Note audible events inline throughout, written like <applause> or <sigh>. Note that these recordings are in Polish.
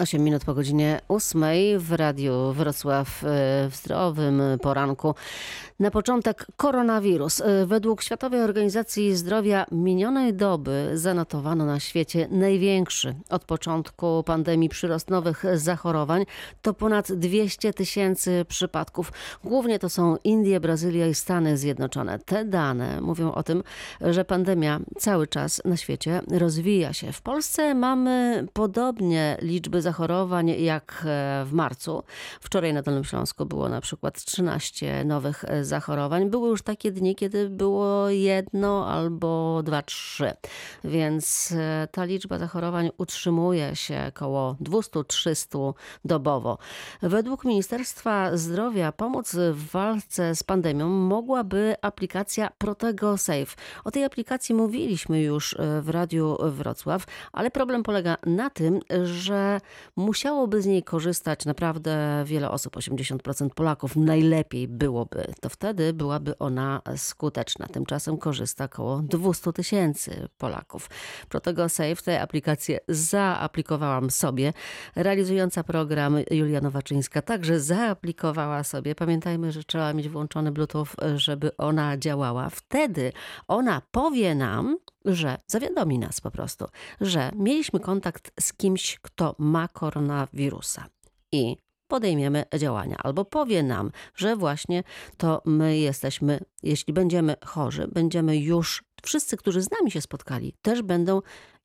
8 minut po godzinie 8 w Radiu Wrocław e, w zdrowym poranku. Na początek koronawirus. E, według Światowej Organizacji Zdrowia minionej doby zanotowano na świecie największy od początku pandemii przyrost nowych zachorowań. To ponad 200 tysięcy przypadków. Głównie to są Indie, Brazylia i Stany Zjednoczone. Te dane mówią o tym, że pandemia cały czas na świecie rozwija się. W Polsce mamy podobnie liczby zachorowań jak e, w marcu. Wczoraj na Dolnym Śląsku było na przykład 13 nowych zachorowań. Były już takie dni, kiedy było jedno albo dwa, trzy. Więc e, ta liczba zachorowań utrzymuje się około 200-300 dobowo. Według Ministerstwa Zdrowia pomóc w walce z pandemią mogłaby aplikacja Protego Safe. O tej aplikacji mówiliśmy już e, w Radiu Wrocław, ale problem polega na tym, że musiałoby z niej korzystać naprawdę wiele osób, 80% Polaków. Najlepiej byłoby, to wtedy byłaby ona skuteczna. Tymczasem korzysta około 200 tysięcy Polaków. Protego Safe tę aplikację zaaplikowałam sobie. Realizująca program Julia Nowaczyńska także zaaplikowała sobie. Pamiętajmy, że trzeba mieć włączony Bluetooth, żeby ona działała. Wtedy ona powie nam, że zawiadomi nas po prostu, że mieliśmy kontakt z kimś, kto ma koronawirusa i podejmiemy działania, albo powie nam, że właśnie to my jesteśmy, jeśli będziemy chorzy, będziemy już, wszyscy, którzy z nami się spotkali, też będą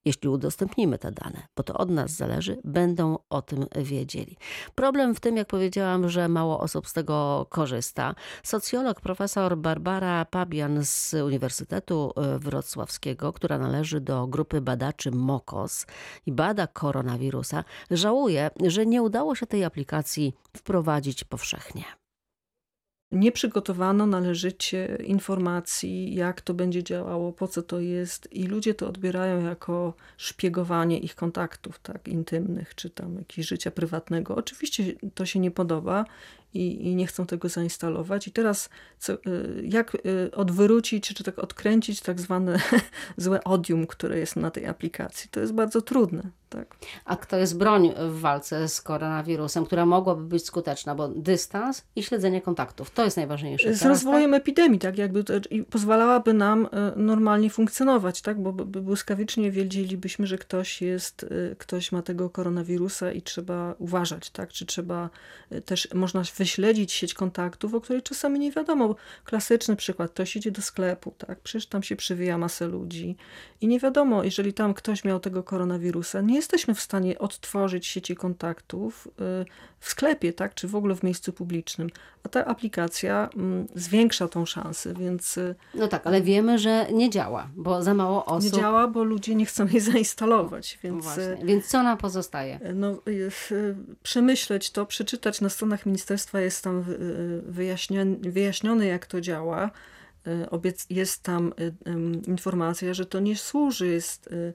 jeśli udostępnimy te dane, bo to od nas zależy, będą o tym wiedzieli. Problem w tym, jak powiedziałam, że mało osób z tego korzysta. Socjolog profesor Barbara Pabian z Uniwersytetu e, Wrocławskiego, która należy do grupy badaczy MOKOS i bada koronawirusa, żałuje, że nie udało się tej aplikacji wprowadzić powszechnie nie przygotowano należycie informacji, jak to będzie działało, po co to jest i ludzie to odbierają jako szpiegowanie ich kontaktów tak intymnych, czy tam jakiegoś życia prywatnego. Oczywiście to się nie podoba i, i nie chcą tego zainstalować. I teraz co, y, jak y, odwrócić, czy tak odkręcić tak zwane <laughs> złe odium, które jest na tej aplikacji. To jest bardzo trudne. Tak. A to jest broń w walce z koronawirusem, która mogłaby być skuteczna, bo dystans i śledzenie kontaktów, to jest najważniejsze. Z teraz, rozwojem tak? epidemii, tak, jakby to, i pozwalałaby nam e, normalnie funkcjonować, tak, bo błyskawicznie wiedzielibyśmy, że ktoś jest, ktoś ma tego koronawirusa i trzeba uważać, tak, czy trzeba też, można wyśledzić sieć kontaktów, o której czasami nie wiadomo. Klasyczny przykład, ktoś idzie do sklepu, tak, przecież tam się przywija masę ludzi i nie wiadomo, jeżeli tam ktoś miał tego koronawirusa, nie jesteśmy w stanie odtworzyć sieci kontaktów y, w sklepie, tak, czy w ogóle w miejscu publicznym. A ta aplikacja mm, zwiększa tą szansę, więc... Y, no tak, ale wiemy, że nie działa, bo za mało osób... Nie działa, bo ludzie nie chcą jej <laughs> zainstalować, więc... Właśnie. Więc co nam pozostaje? No, przemyśleć to, przeczytać na stronach ministerstwa jest tam wyjaśnione, jak to działa. Jest tam informacja, że to nie służy, jest Y,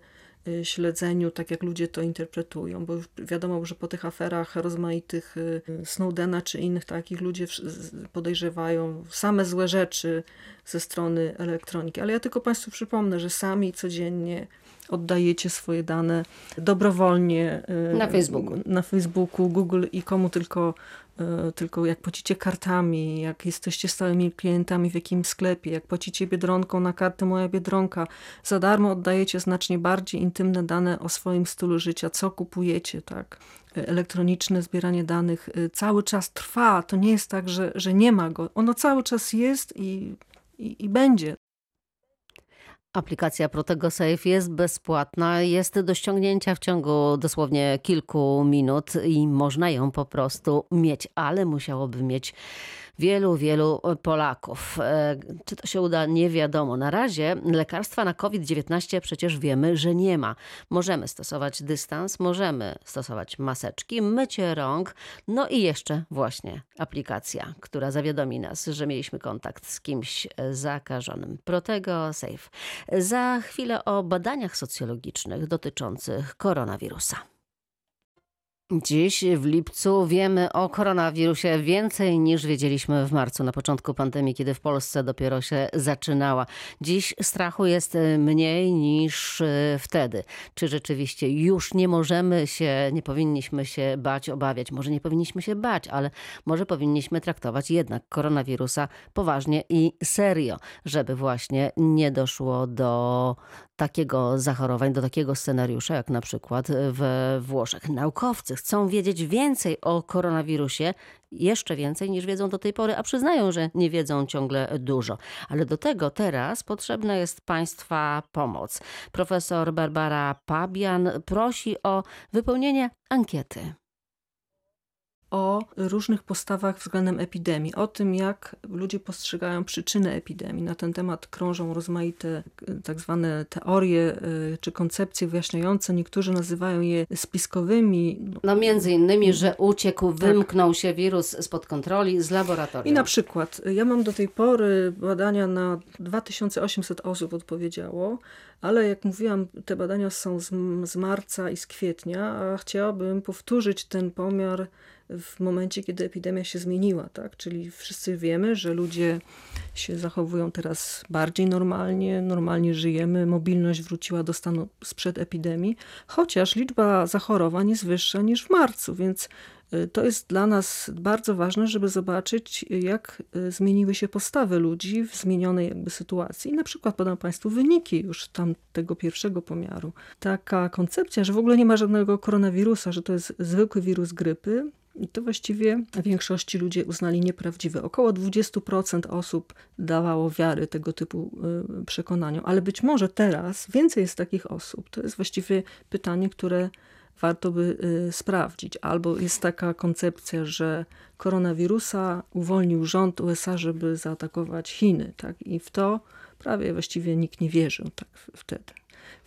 śledzeniu, tak jak ludzie to interpretują, bo wiadomo, że po tych aferach rozmaitych y, Snowdena czy innych takich ludzie podejrzewają same złe rzeczy ze strony elektroniki. Ale ja tylko Państwu przypomnę, że sami codziennie oddajecie swoje dane dobrowolnie y, na Facebooku, na Facebooku Google i komu tylko E, tylko jak płacicie kartami, jak jesteście stałymi klientami w jakimś sklepie, jak płacicie biedronką na kartę Moja Biedronka, za darmo oddajecie znacznie bardziej intymne dane o swoim stylu życia, co kupujecie, tak. Elektroniczne zbieranie danych e, cały czas trwa. To nie jest tak, że, że nie ma go. Ono cały czas jest i, i, i będzie. Aplikacja Protego Safe jest bezpłatna, jest do ściągnięcia w ciągu dosłownie kilku minut i można ją po prostu mieć, ale musiałoby mieć wielu, wielu Polaków. E, czy to się uda, nie wiadomo. Na razie lekarstwa na COVID-19 przecież wiemy, że nie ma. Możemy stosować dystans, możemy stosować maseczki, mycie rąk, no i jeszcze właśnie aplikacja, która zawiadomi nas, że mieliśmy kontakt z kimś zakażonym. Protego Safe. Za chwilę o badaniach socjologicznych dotyczących koronawirusa. Dziś w lipcu wiemy o koronawirusie więcej niż wiedzieliśmy w marcu, na początku pandemii, kiedy w Polsce dopiero się zaczynała. Dziś strachu jest mniej niż e, wtedy. Czy rzeczywiście już nie możemy się, nie powinniśmy się bać, obawiać? Może nie powinniśmy się bać, ale może powinniśmy traktować jednak koronawirusa poważnie i serio, żeby właśnie nie doszło do takiego zachorowań, do takiego scenariusza, jak na przykład we Włoszech. Naukowcy chcą wiedzieć więcej o koronawirusie, jeszcze więcej niż wiedzą do tej pory, a przyznają, że nie wiedzą ciągle dużo. Ale do tego teraz potrzebna jest Państwa pomoc. Profesor Barbara Pabian prosi o wypełnienie ankiety o różnych postawach względem epidemii, o tym, jak ludzie postrzegają przyczyny epidemii. Na ten temat krążą rozmaite tak zwane teorie y, czy koncepcje wyjaśniające. Niektórzy nazywają je spiskowymi. No między innymi, że uciekł, tak. wymknął się wirus spod kontroli z laboratorium. I na przykład, ja mam do tej pory badania na 2800 osób odpowiedziało, ale jak mówiłam, te badania są z, z marca i z kwietnia, a chciałabym powtórzyć ten pomiar w momencie, kiedy epidemia się zmieniła, tak? Czyli wszyscy wiemy, że ludzie się zachowują teraz bardziej normalnie, normalnie żyjemy, mobilność wróciła do stanu sprzed epidemii, chociaż liczba zachorowań jest wyższa niż w marcu, więc y, to jest dla nas bardzo ważne, żeby zobaczyć, jak y, zmieniły się postawy ludzi w zmienionej jakby sytuacji. Na przykład podam Państwu wyniki już tam tego pierwszego pomiaru. Taka koncepcja, że w ogóle nie ma żadnego koronawirusa, że to jest zwykły wirus grypy, to właściwie większości ludzie uznali nieprawdziwe. Około 20% osób dawało wiary tego typu y, przekonaniom, ale być może teraz więcej jest takich osób. To jest właściwie pytanie, które warto by y, sprawdzić. Albo jest taka koncepcja, że koronawirusa uwolnił rząd USA, żeby zaatakować Chiny. Tak? I w to prawie właściwie nikt nie wierzył tak wtedy.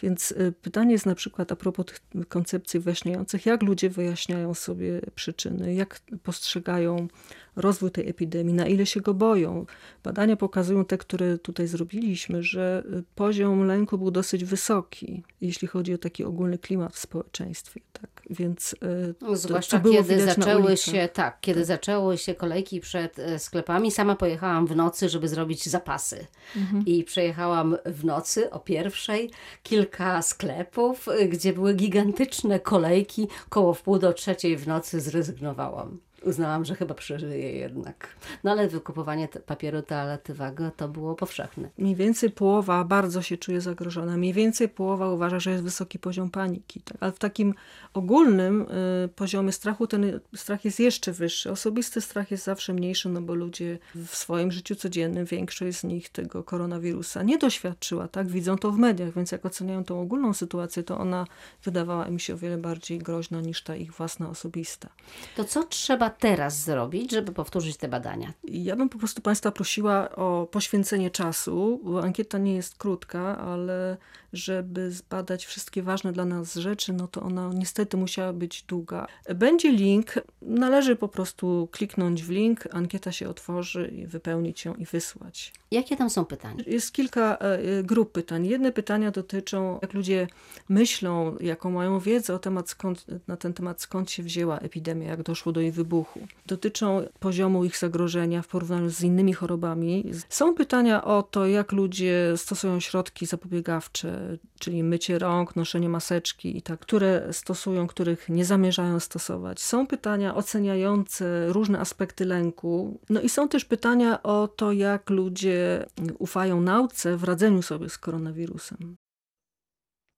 Więc y, pytanie jest na przykład a propos tych koncepcji wyjaśniających, jak ludzie wyjaśniają sobie przyczyny, jak postrzegają rozwój tej epidemii, na ile się go boją. Badania pokazują te, które tutaj zrobiliśmy, że y, poziom lęku był dosyć wysoki, jeśli chodzi o taki ogólny klimat w społeczeństwie. Tak? Więc y, no, zwłaszcza to, kiedy zaczęły się, tak, kiedy tak. zaczęły się kolejki przed sklepami, sama pojechałam w nocy, żeby zrobić zapasy. Mhm. I przejechałam w nocy o pierwszej kilka sklepów, y, gdzie były gigantyczne kolejki, koło wpół do trzeciej w nocy zrezygnowałam uznałam, że chyba przeżyję jednak. No ale wykupowanie papieru toaletowego to było powszechne. Mniej więcej połowa bardzo się czuje zagrożona. Mniej więcej połowa uważa, że jest wysoki poziom paniki. Tak? Ale w takim ogólnym y, poziomie strachu ten strach jest jeszcze wyższy. Osobisty strach jest zawsze mniejszy, no bo ludzie w swoim życiu codziennym, większość z nich tego koronawirusa nie doświadczyła. tak? Widzą to w mediach, więc jak oceniają tą ogólną sytuację, to ona wydawała im się o wiele bardziej groźna niż ta ich własna osobista. To co trzeba teraz zrobić, żeby powtórzyć te badania? Ja bym po prostu Państwa prosiła o poświęcenie czasu, bo ankieta nie jest krótka, ale żeby zbadać wszystkie ważne dla nas rzeczy, no to ona niestety musiała być długa. Będzie link, należy po prostu kliknąć w link, ankieta się otworzy, wypełnić ją i wysłać. Jakie tam są pytania? Jest kilka e, grup pytań. Jedne pytania dotyczą, jak ludzie myślą, jaką mają wiedzę o temat skąd, na ten temat, skąd się wzięła epidemia, jak doszło do jej wybuchu. Dotyczą poziomu ich zagrożenia w porównaniu z innymi chorobami. Są pytania o to, jak ludzie stosują środki zapobiegawcze, czyli mycie rąk, noszenie maseczki i tak, które stosują, których nie zamierzają stosować. Są pytania oceniające różne aspekty lęku. No i są też pytania o to, jak ludzie ufają nauce w radzeniu sobie z koronawirusem.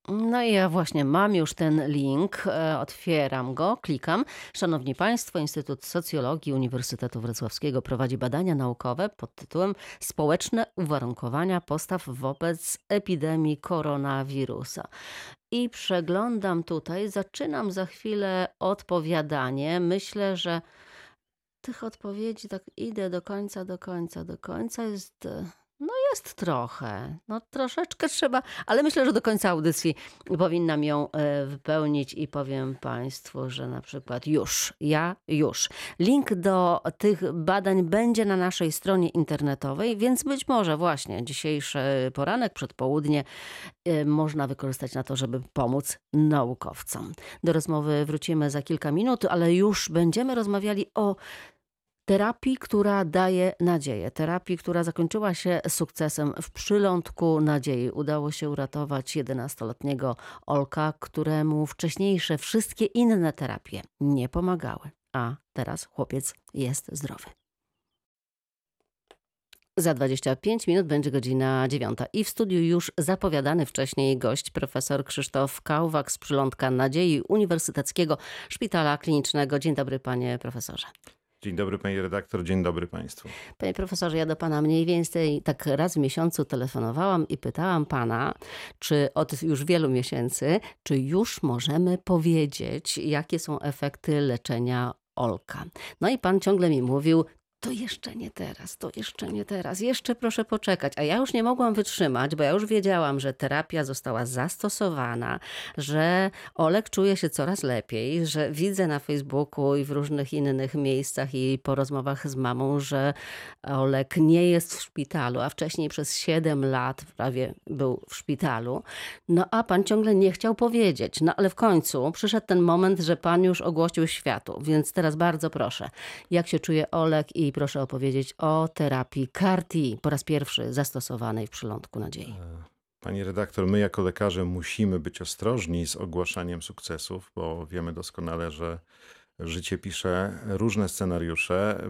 No i ja właśnie mam już ten link, e, otwieram go, klikam. Szanowni Państwo, Instytut Socjologii Uniwersytetu Wrocławskiego prowadzi badania naukowe pod tytułem Społeczne uwarunkowania postaw wobec epidemii koronawirusa. I przeglądam tutaj, zaczynam za chwilę odpowiadanie. Myślę, że tych odpowiedzi tak idę do końca, do końca, do końca. Jest No jest trochę. No troszeczkę trzeba, ale myślę, że do końca audycji powinnam ją e, wypełnić i powiem Państwu, że na przykład już, ja już. Link do tych badań będzie na naszej stronie internetowej, więc być może właśnie dzisiejszy poranek, przedpołudnie e, można wykorzystać na to, żeby pomóc naukowcom. Do rozmowy wrócimy za kilka minut, ale już będziemy rozmawiali o terapii, która daje nadzieję. Terapii, która zakończyła się sukcesem w przylądku nadziei. Udało się uratować 11-letniego Olka, któremu wcześniejsze wszystkie inne terapie nie pomagały. A teraz chłopiec jest zdrowy. Za 25 minut będzie godzina dziewiąta i w studiu już zapowiadany wcześniej gość, profesor Krzysztof Kałwak z Przylądka Nadziei Uniwersyteckiego Szpitala Klinicznego. Dzień dobry panie profesorze. Dzień dobry pani redaktor, dzień dobry państwu. Panie profesorze, ja do pana mniej więcej tak raz w miesiącu telefonowałam i pytałam pana, czy od już wielu miesięcy, czy już możemy powiedzieć, jakie są efekty leczenia Olka. No i pan ciągle mi mówił, to jeszcze nie teraz, to jeszcze nie teraz, jeszcze proszę poczekać. A ja już nie mogłam wytrzymać, bo ja już wiedziałam, że terapia została zastosowana, że Olek czuje się coraz lepiej, że widzę na Facebooku i w różnych innych miejscach i po rozmowach z mamą, że Olek nie jest w szpitalu, a wcześniej przez 7 lat prawie był w szpitalu. No a pan ciągle nie chciał powiedzieć. No ale w końcu przyszedł ten moment, że pan już ogłosił światu, więc teraz bardzo proszę, jak się czuje Olek i proszę opowiedzieć o terapii CAR-T, po raz pierwszy zastosowanej w przylądku nadziei. Pani redaktor, my jako lekarze musimy być ostrożni z ogłaszaniem sukcesów, bo wiemy doskonale, że życie pisze różne scenariusze.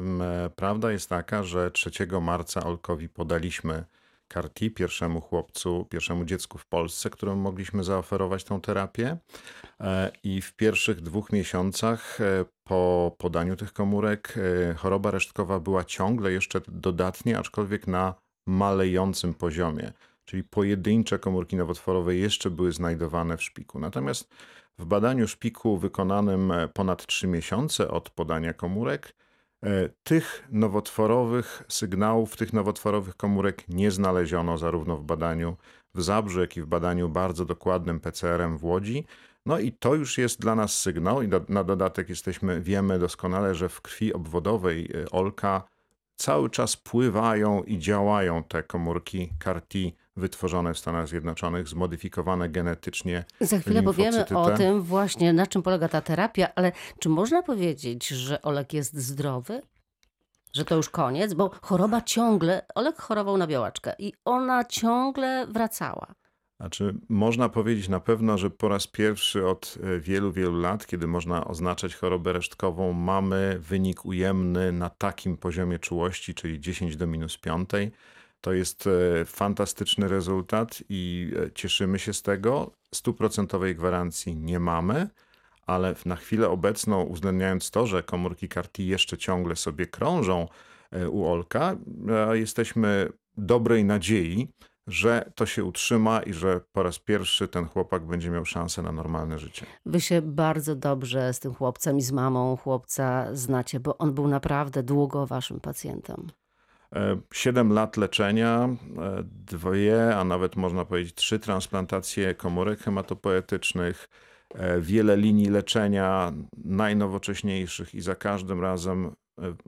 Prawda jest taka, że 3 marca Olkowi podaliśmy CAR-T pierwszemu chłopcu, pierwszemu dziecku w Polsce, któremu mogliśmy zaoferować tą terapię. E, I w pierwszych dwóch miesiącach e, po podaniu tych komórek e, choroba resztkowa była ciągle jeszcze dodatnie, aczkolwiek na malejącym poziomie. Czyli pojedyncze komórki nowotworowe jeszcze były znajdowane w szpiku. Natomiast w badaniu szpiku wykonanym ponad 3 miesiące od podania komórek, tych nowotworowych sygnałów, tych nowotworowych komórek nie znaleziono zarówno w badaniu w Zabrzu, jak i w badaniu bardzo dokładnym PCR-em w Łodzi. No i to już jest dla nas sygnał i na dodatek jesteśmy, wiemy doskonale, że w krwi obwodowej e, Olka cały czas pływają i działają te komórki CAR-T wytworzone w Stanach Zjednoczonych, zmodyfikowane genetycznie. Za chwilę powiemy o tym właśnie, na czym polega ta terapia, ale czy można powiedzieć, że Olek jest zdrowy? Że to już koniec? Bo choroba ciągle, Olek chorował na białaczkę i ona ciągle wracała. Znaczy, można powiedzieć na pewno, że po raz pierwszy od e, wielu, wielu lat, kiedy można oznaczać chorobę resztkową, mamy wynik ujemny na takim poziomie czułości, czyli 10 do minus 5. To jest e, fantastyczny rezultat i e, cieszymy się z tego. Stuprocentowej gwarancji nie mamy, ale na chwilę obecną, uwzględniając to, że komórki CAR-T jeszcze ciągle sobie krążą u Olka, jesteśmy dobrej nadziei, że to się utrzyma i że po raz pierwszy ten chłopak będzie miał szansę na normalne życie. Wy się bardzo dobrze z tym chłopcem i z mamą chłopca znacie, bo on był naprawdę długo waszym pacjentem. E, siedem lat leczenia, e, dwie, a nawet można powiedzieć trzy transplantacje komórek hematopoetycznych, e, wiele linii leczenia najnowocześniejszych i za każdym razem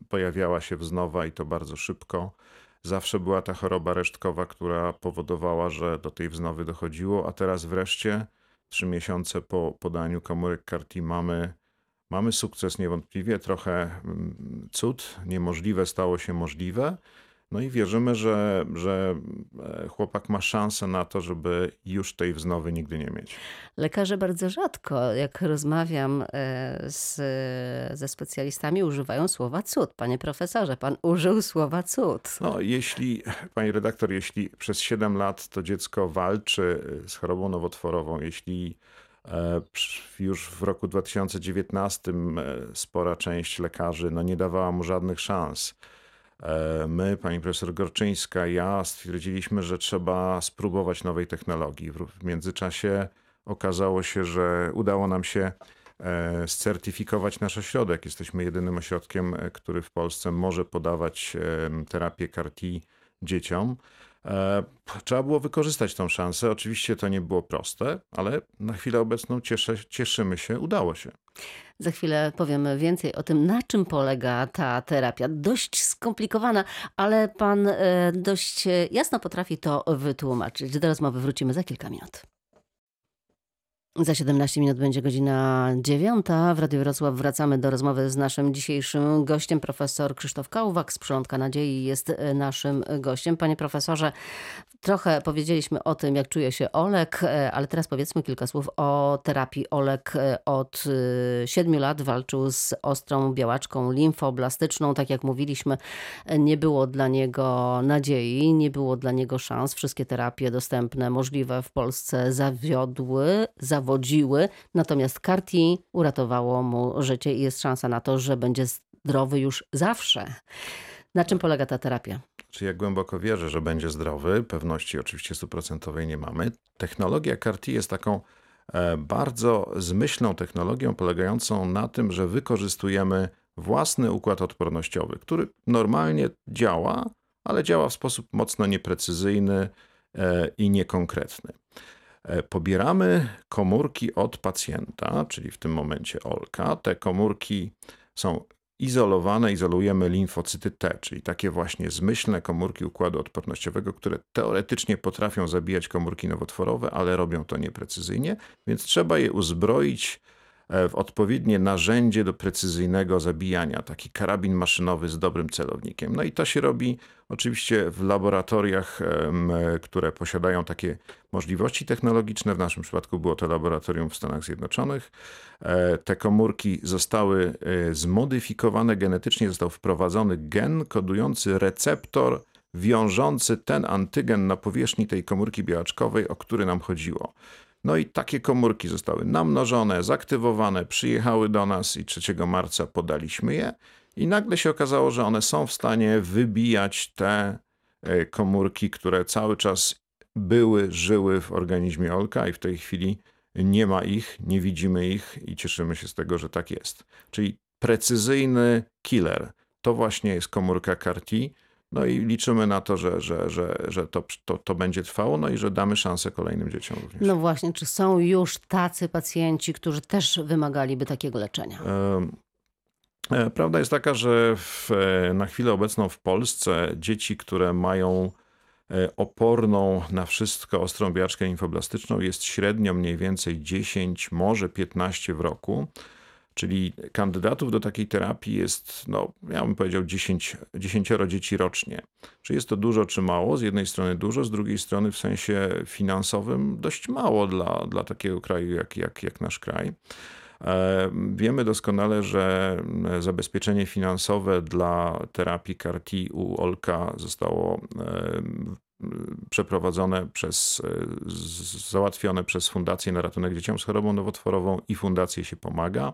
pojawiała się wznowa i to bardzo szybko. Zawsze była ta choroba resztkowa, która powodowała, że do tej wznowy dochodziło, a teraz wreszcie, trzy miesiące po podaniu komórek CAR mamy, mamy sukces niewątpliwie, trochę mm, cud, niemożliwe stało się możliwe. No i wierzymy, że, że e, chłopak ma szansę na to, żeby już tej wznowy nigdy nie mieć. Lekarze bardzo rzadko, jak rozmawiam e, z, ze specjalistami, używają słowa cud. Panie profesorze, pan użył słowa cud. No, jeśli, pani redaktor, jeśli przez 7 lat to dziecko walczy z chorobą nowotworową, jeśli już w roku 2019 spora część lekarzy no, nie dawała mu żadnych szans, E, my, pani profesor Gorczyńska, ja stwierdziliśmy, że trzeba spróbować nowej technologii. W międzyczasie okazało się, że udało nam się e, scertyfikować nasz ośrodek. Jesteśmy jedynym ośrodkiem, e, który w Polsce może podawać terapię CAR-T dzieciom. E, Trzeba było wykorzystać tą szansę. Oczywiście to nie było proste, ale na chwilę obecną cieszymy się, udało się. Za chwilę powiemy więcej o tym, na czym polega ta terapia. Dość skomplikowana, ale pan e, dość e, jasno potrafi to wytłumaczyć. Do rozmowy wrócimy za kilka minut. Za 17 minut będzie godzina 9. W Radiu Wrocław wracamy do rozmowy z naszym dzisiejszym gościem. Profesor Krzysztof Kałwak z Przylądka Nadziei jest e, naszym gościem. Panie profesorze, trochę powiedzieliśmy o tym, jak czuje się Olek, e, ale teraz powiedzmy kilka słów o terapii. Olek e, od 7 lat walczył z ostrą białaczką limfoblastyczną. Tak jak mówiliśmy, nie było dla niego nadziei, nie było dla niego szans. Wszystkie terapie dostępne, możliwe w Polsce zawiodły, zawodziły wodziły, natomiast Carti uratowało mu życie i jest szansa na to, że będzie zdrowy już zawsze. Na czym polega ta terapia? Czy ja głęboko wierzę, że będzie zdrowy. Pewności oczywiście stuprocentowej nie mamy. Technologia CAR-T jest taką e, bardzo zmyślną technologią polegającą na tym, że wykorzystujemy własny układ odpornościowy, który normalnie działa, ale działa w sposób mocno nieprecyzyjny e, i niekonkretny. E, pobieramy komórki od pacjenta, czyli w tym momencie Olka. Te komórki są izolowane, izolujemy limfocyty T, czyli takie właśnie zmyślne komórki układu odpornościowego, które teoretycznie potrafią zabijać komórki nowotworowe, ale robią to nieprecyzyjnie, więc trzeba je uzbroić w odpowiednie narzędzie do precyzyjnego zabijania, taki karabin maszynowy z dobrym celownikiem. No i to się robi oczywiście w laboratoriach, które posiadają takie możliwości technologiczne. W naszym przypadku było to laboratorium w Stanach Zjednoczonych. E, te komórki zostały e, zmodyfikowane genetycznie, został wprowadzony gen kodujący receptor wiążący ten antygen na powierzchni tej komórki białaczkowej, o który nam chodziło. No i takie komórki zostały namnożone, zaktywowane, przyjechały do nas i 3 marca podaliśmy je. I nagle się okazało, że one są w stanie wybijać te e, komórki, które cały czas były, żyły w organizmie Olka i w tej chwili nie ma ich, nie widzimy ich i cieszymy się z tego, że tak jest. Czyli precyzyjny killer to właśnie jest komórka CAR-T no i liczymy na to, że, że, że, że to, to, to będzie trwało, no i że damy szansę kolejnym dzieciom również. No właśnie, czy są już tacy pacjenci, którzy też wymagaliby takiego leczenia? E, prawda jest taka, że w, e, na chwilę obecną w Polsce dzieci, które mają e, oporną na wszystko ostrą biaczkę infoblastyczną jest średnio mniej więcej 10, może 15 w roku. Czyli kandydatów do takiej terapii jest, no, ja bym powiedział, 10, 10 dzieci rocznie. Czy jest to dużo, czy mało? Z jednej strony dużo, z drugiej strony w sensie finansowym dość mało dla, dla takiego kraju jak, jak, jak nasz kraj. E, wiemy doskonale, że zabezpieczenie finansowe dla terapii CAR-T u Olka zostało e, przeprowadzone przez, e, załatwione przez Fundację na Ratunek Dzieciom z Chorobą Nowotworową i Fundację się pomaga.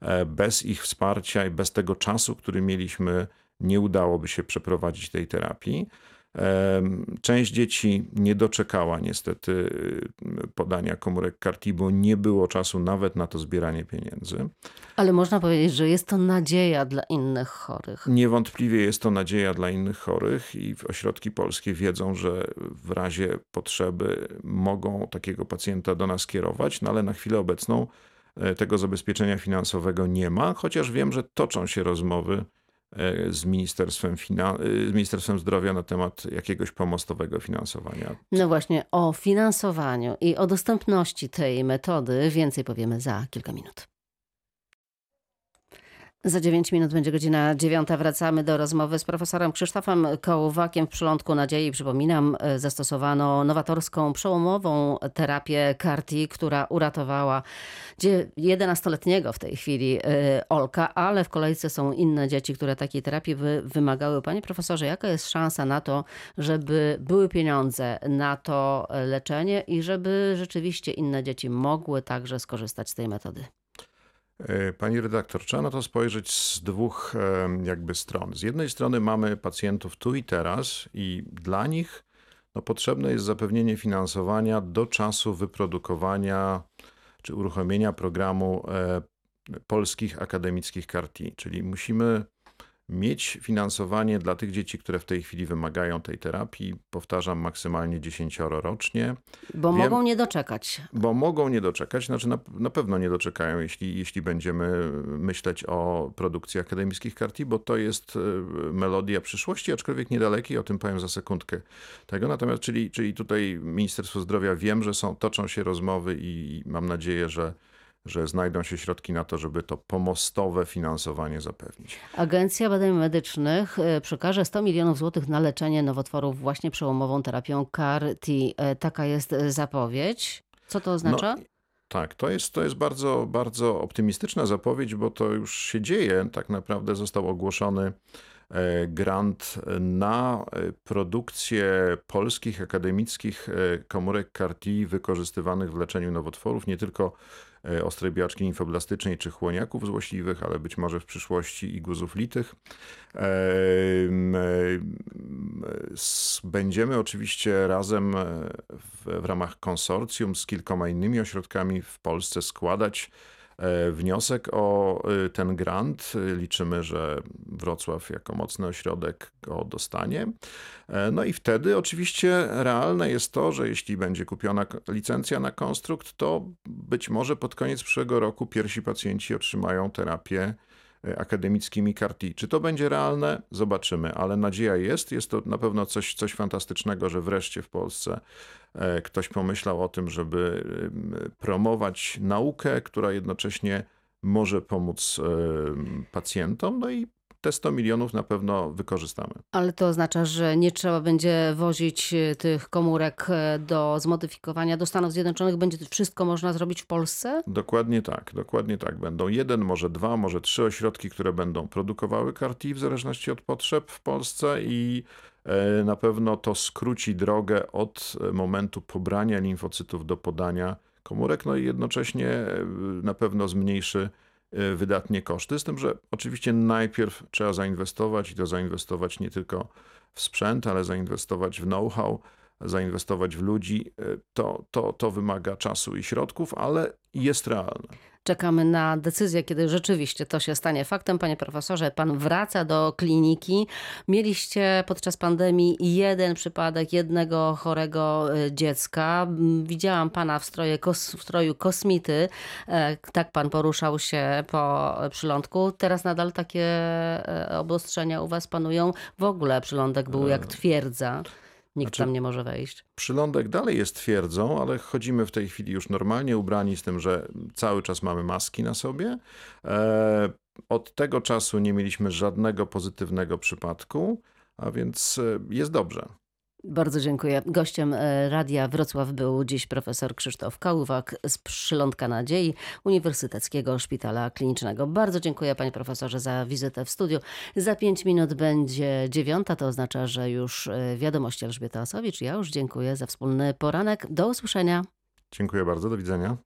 E, bez ich wsparcia i bez tego czasu, który mieliśmy, nie udałoby się przeprowadzić tej terapii. Część dzieci nie doczekała niestety y, podania komórek karti, bo nie było czasu nawet na to zbieranie pieniędzy. Ale można powiedzieć, że jest to nadzieja dla innych chorych. Niewątpliwie jest to nadzieja dla innych chorych i ośrodki polskie wiedzą, że w razie potrzeby mogą takiego pacjenta do nas kierować, no ale na chwilę obecną e, tego zabezpieczenia finansowego nie ma, chociaż wiem, że toczą się rozmowy z Ministerstwem, Finan- e, z Ministerstwem Zdrowia na temat jakiegoś pomostowego finansowania. No właśnie, o finansowaniu i o dostępności tej metody więcej powiemy za kilka minut. Za 9 minut będzie godzina 9. Wracamy do rozmowy z profesorem Krzysztofem Kołowakiem w Przylądku Nadziei. Przypominam, e, zastosowano nowatorską, przełomową terapię CAR-T, która uratowała 11-letniego w tej chwili e, Olka, ale w kolejce są inne dzieci, które takiej terapii wy wymagały. Panie profesorze, jaka jest szansa na to, żeby były pieniądze na to leczenie i żeby rzeczywiście inne dzieci mogły także skorzystać z tej metody? E, pani redaktor, trzeba na to spojrzeć z dwóch e, jakby stron. Z jednej strony mamy pacjentów tu i teraz i dla nich no, potrzebne jest zapewnienie finansowania do czasu wyprodukowania czy uruchomienia programu e, polskich akademickich karti, czyli musimy mieć finansowanie dla tych dzieci, które w tej chwili wymagają tej terapii. Powtarzam, maksymalnie 10 rocznie. Bo Wiem- mogą nie doczekać. Bo mogą nie doczekać, znaczy na, na pewno nie doczekają, jeśli, jeśli będziemy myśleć o produkcji akademickich karti, bo to jest e, melodia przyszłości, aczkolwiek niedalekiej, o tym powiem za sekundkę. Tego natomiast, czyli, czyli tutaj Ministerstwo Zdrowia wiem, że są, toczą się rozmowy i mam nadzieję, że, że znajdą się środki na to, żeby to pomostowe finansowanie zapewnić. Agencja Badań Medycznych e, przekaże 100 milionów złotych na leczenie nowotworów właśnie przełomową terapią CAR-T. E, Taka jest e, zapowiedź. Co to oznacza? No, tak, to jest, to jest bardzo, bardzo optymistyczna zapowiedź, bo to już się dzieje. Tak naprawdę został ogłoszony grant na produkcję polskich akademickich komórek CAR-T wykorzystywanych w leczeniu nowotworów, nie tylko ostrej biaczki limfoblastycznej czy chłoniaków złośliwych, ale być może w przyszłości i guzów litych. S- Będziemy oczywiście razem e, w, w ramach konsorcjum z kilkoma innymi ośrodkami w Polsce składać e, wniosek o e, ten grant. E, Liczymy, że Wrocław jako mocny ośrodek go dostanie. E, No i wtedy oczywiście realne jest to, że jeśli będzie kupiona licencja na konstrukt, to być może pod koniec przyszłego roku pierwsi pacjenci otrzymają terapię e, akademickimi CAR-T. Czy to będzie realne? Zobaczymy, ale nadzieja jest. Jest to na pewno coś, coś fantastycznego, że wreszcie w Polsce e, ktoś pomyślał o tym, żeby promować naukę, która jednocześnie może pomóc pacjentom. No i te 100 milionów na pewno wykorzystamy. Ale to oznacza, że nie trzeba będzie wozić e, tych komórek e, do zmodyfikowania do Stanów Zjednoczonych. Będzie to wszystko można zrobić w Polsce? Dokładnie tak, dokładnie tak. Będą jeden, może dwa, może trzy ośrodki, które będą produkowały CAR-T w zależności od potrzeb w Polsce i e, na pewno to skróci drogę od momentu pobrania limfocytów do podania komórek, no i jednocześnie na pewno zmniejszy wydatnie koszty, z tym, że oczywiście najpierw trzeba zainwestować i to zainwestować nie tylko w sprzęt, ale zainwestować w know-how, zainwestować w ludzi. E, To, to, to wymaga czasu i środków, ale jest realne. Czekamy na decyzję, kiedy rzeczywiście to się stanie faktem. Panie profesorze, pan wraca do kliniki. Mieliście podczas pandemii jeden przypadek jednego chorego e, dziecka. Widziałam pana w, stroje, w stroju kosmity. E, Tak pan poruszał się po przylądku. Teraz nadal takie obostrzenia u was panują. W ogóle przylądek był jak twierdza. Nikt znaczy- tam nie może wejść. Przylądek dalej jest twierdzą, ale chodzimy w tej chwili już normalnie ubrani z tym, że cały czas mamy maski na sobie. E, Od tego czasu nie mieliśmy żadnego pozytywnego przypadku, a więc e, jest dobrze. Bardzo dziękuję. Gościem e, Radia Wrocław był dziś profesor Krzysztof Kałwak z Przylądka Nadziei Uniwersyteckiego Szpitala Klinicznego. Bardzo dziękuję panie profesorze za wizytę w studiu. Za pięć minut będzie dziewiąta, to oznacza, że już e, wiadomości Elżbieta Osowicz. Ja już dziękuję za wspólny poranek. Do usłyszenia. Dziękuję bardzo, do widzenia.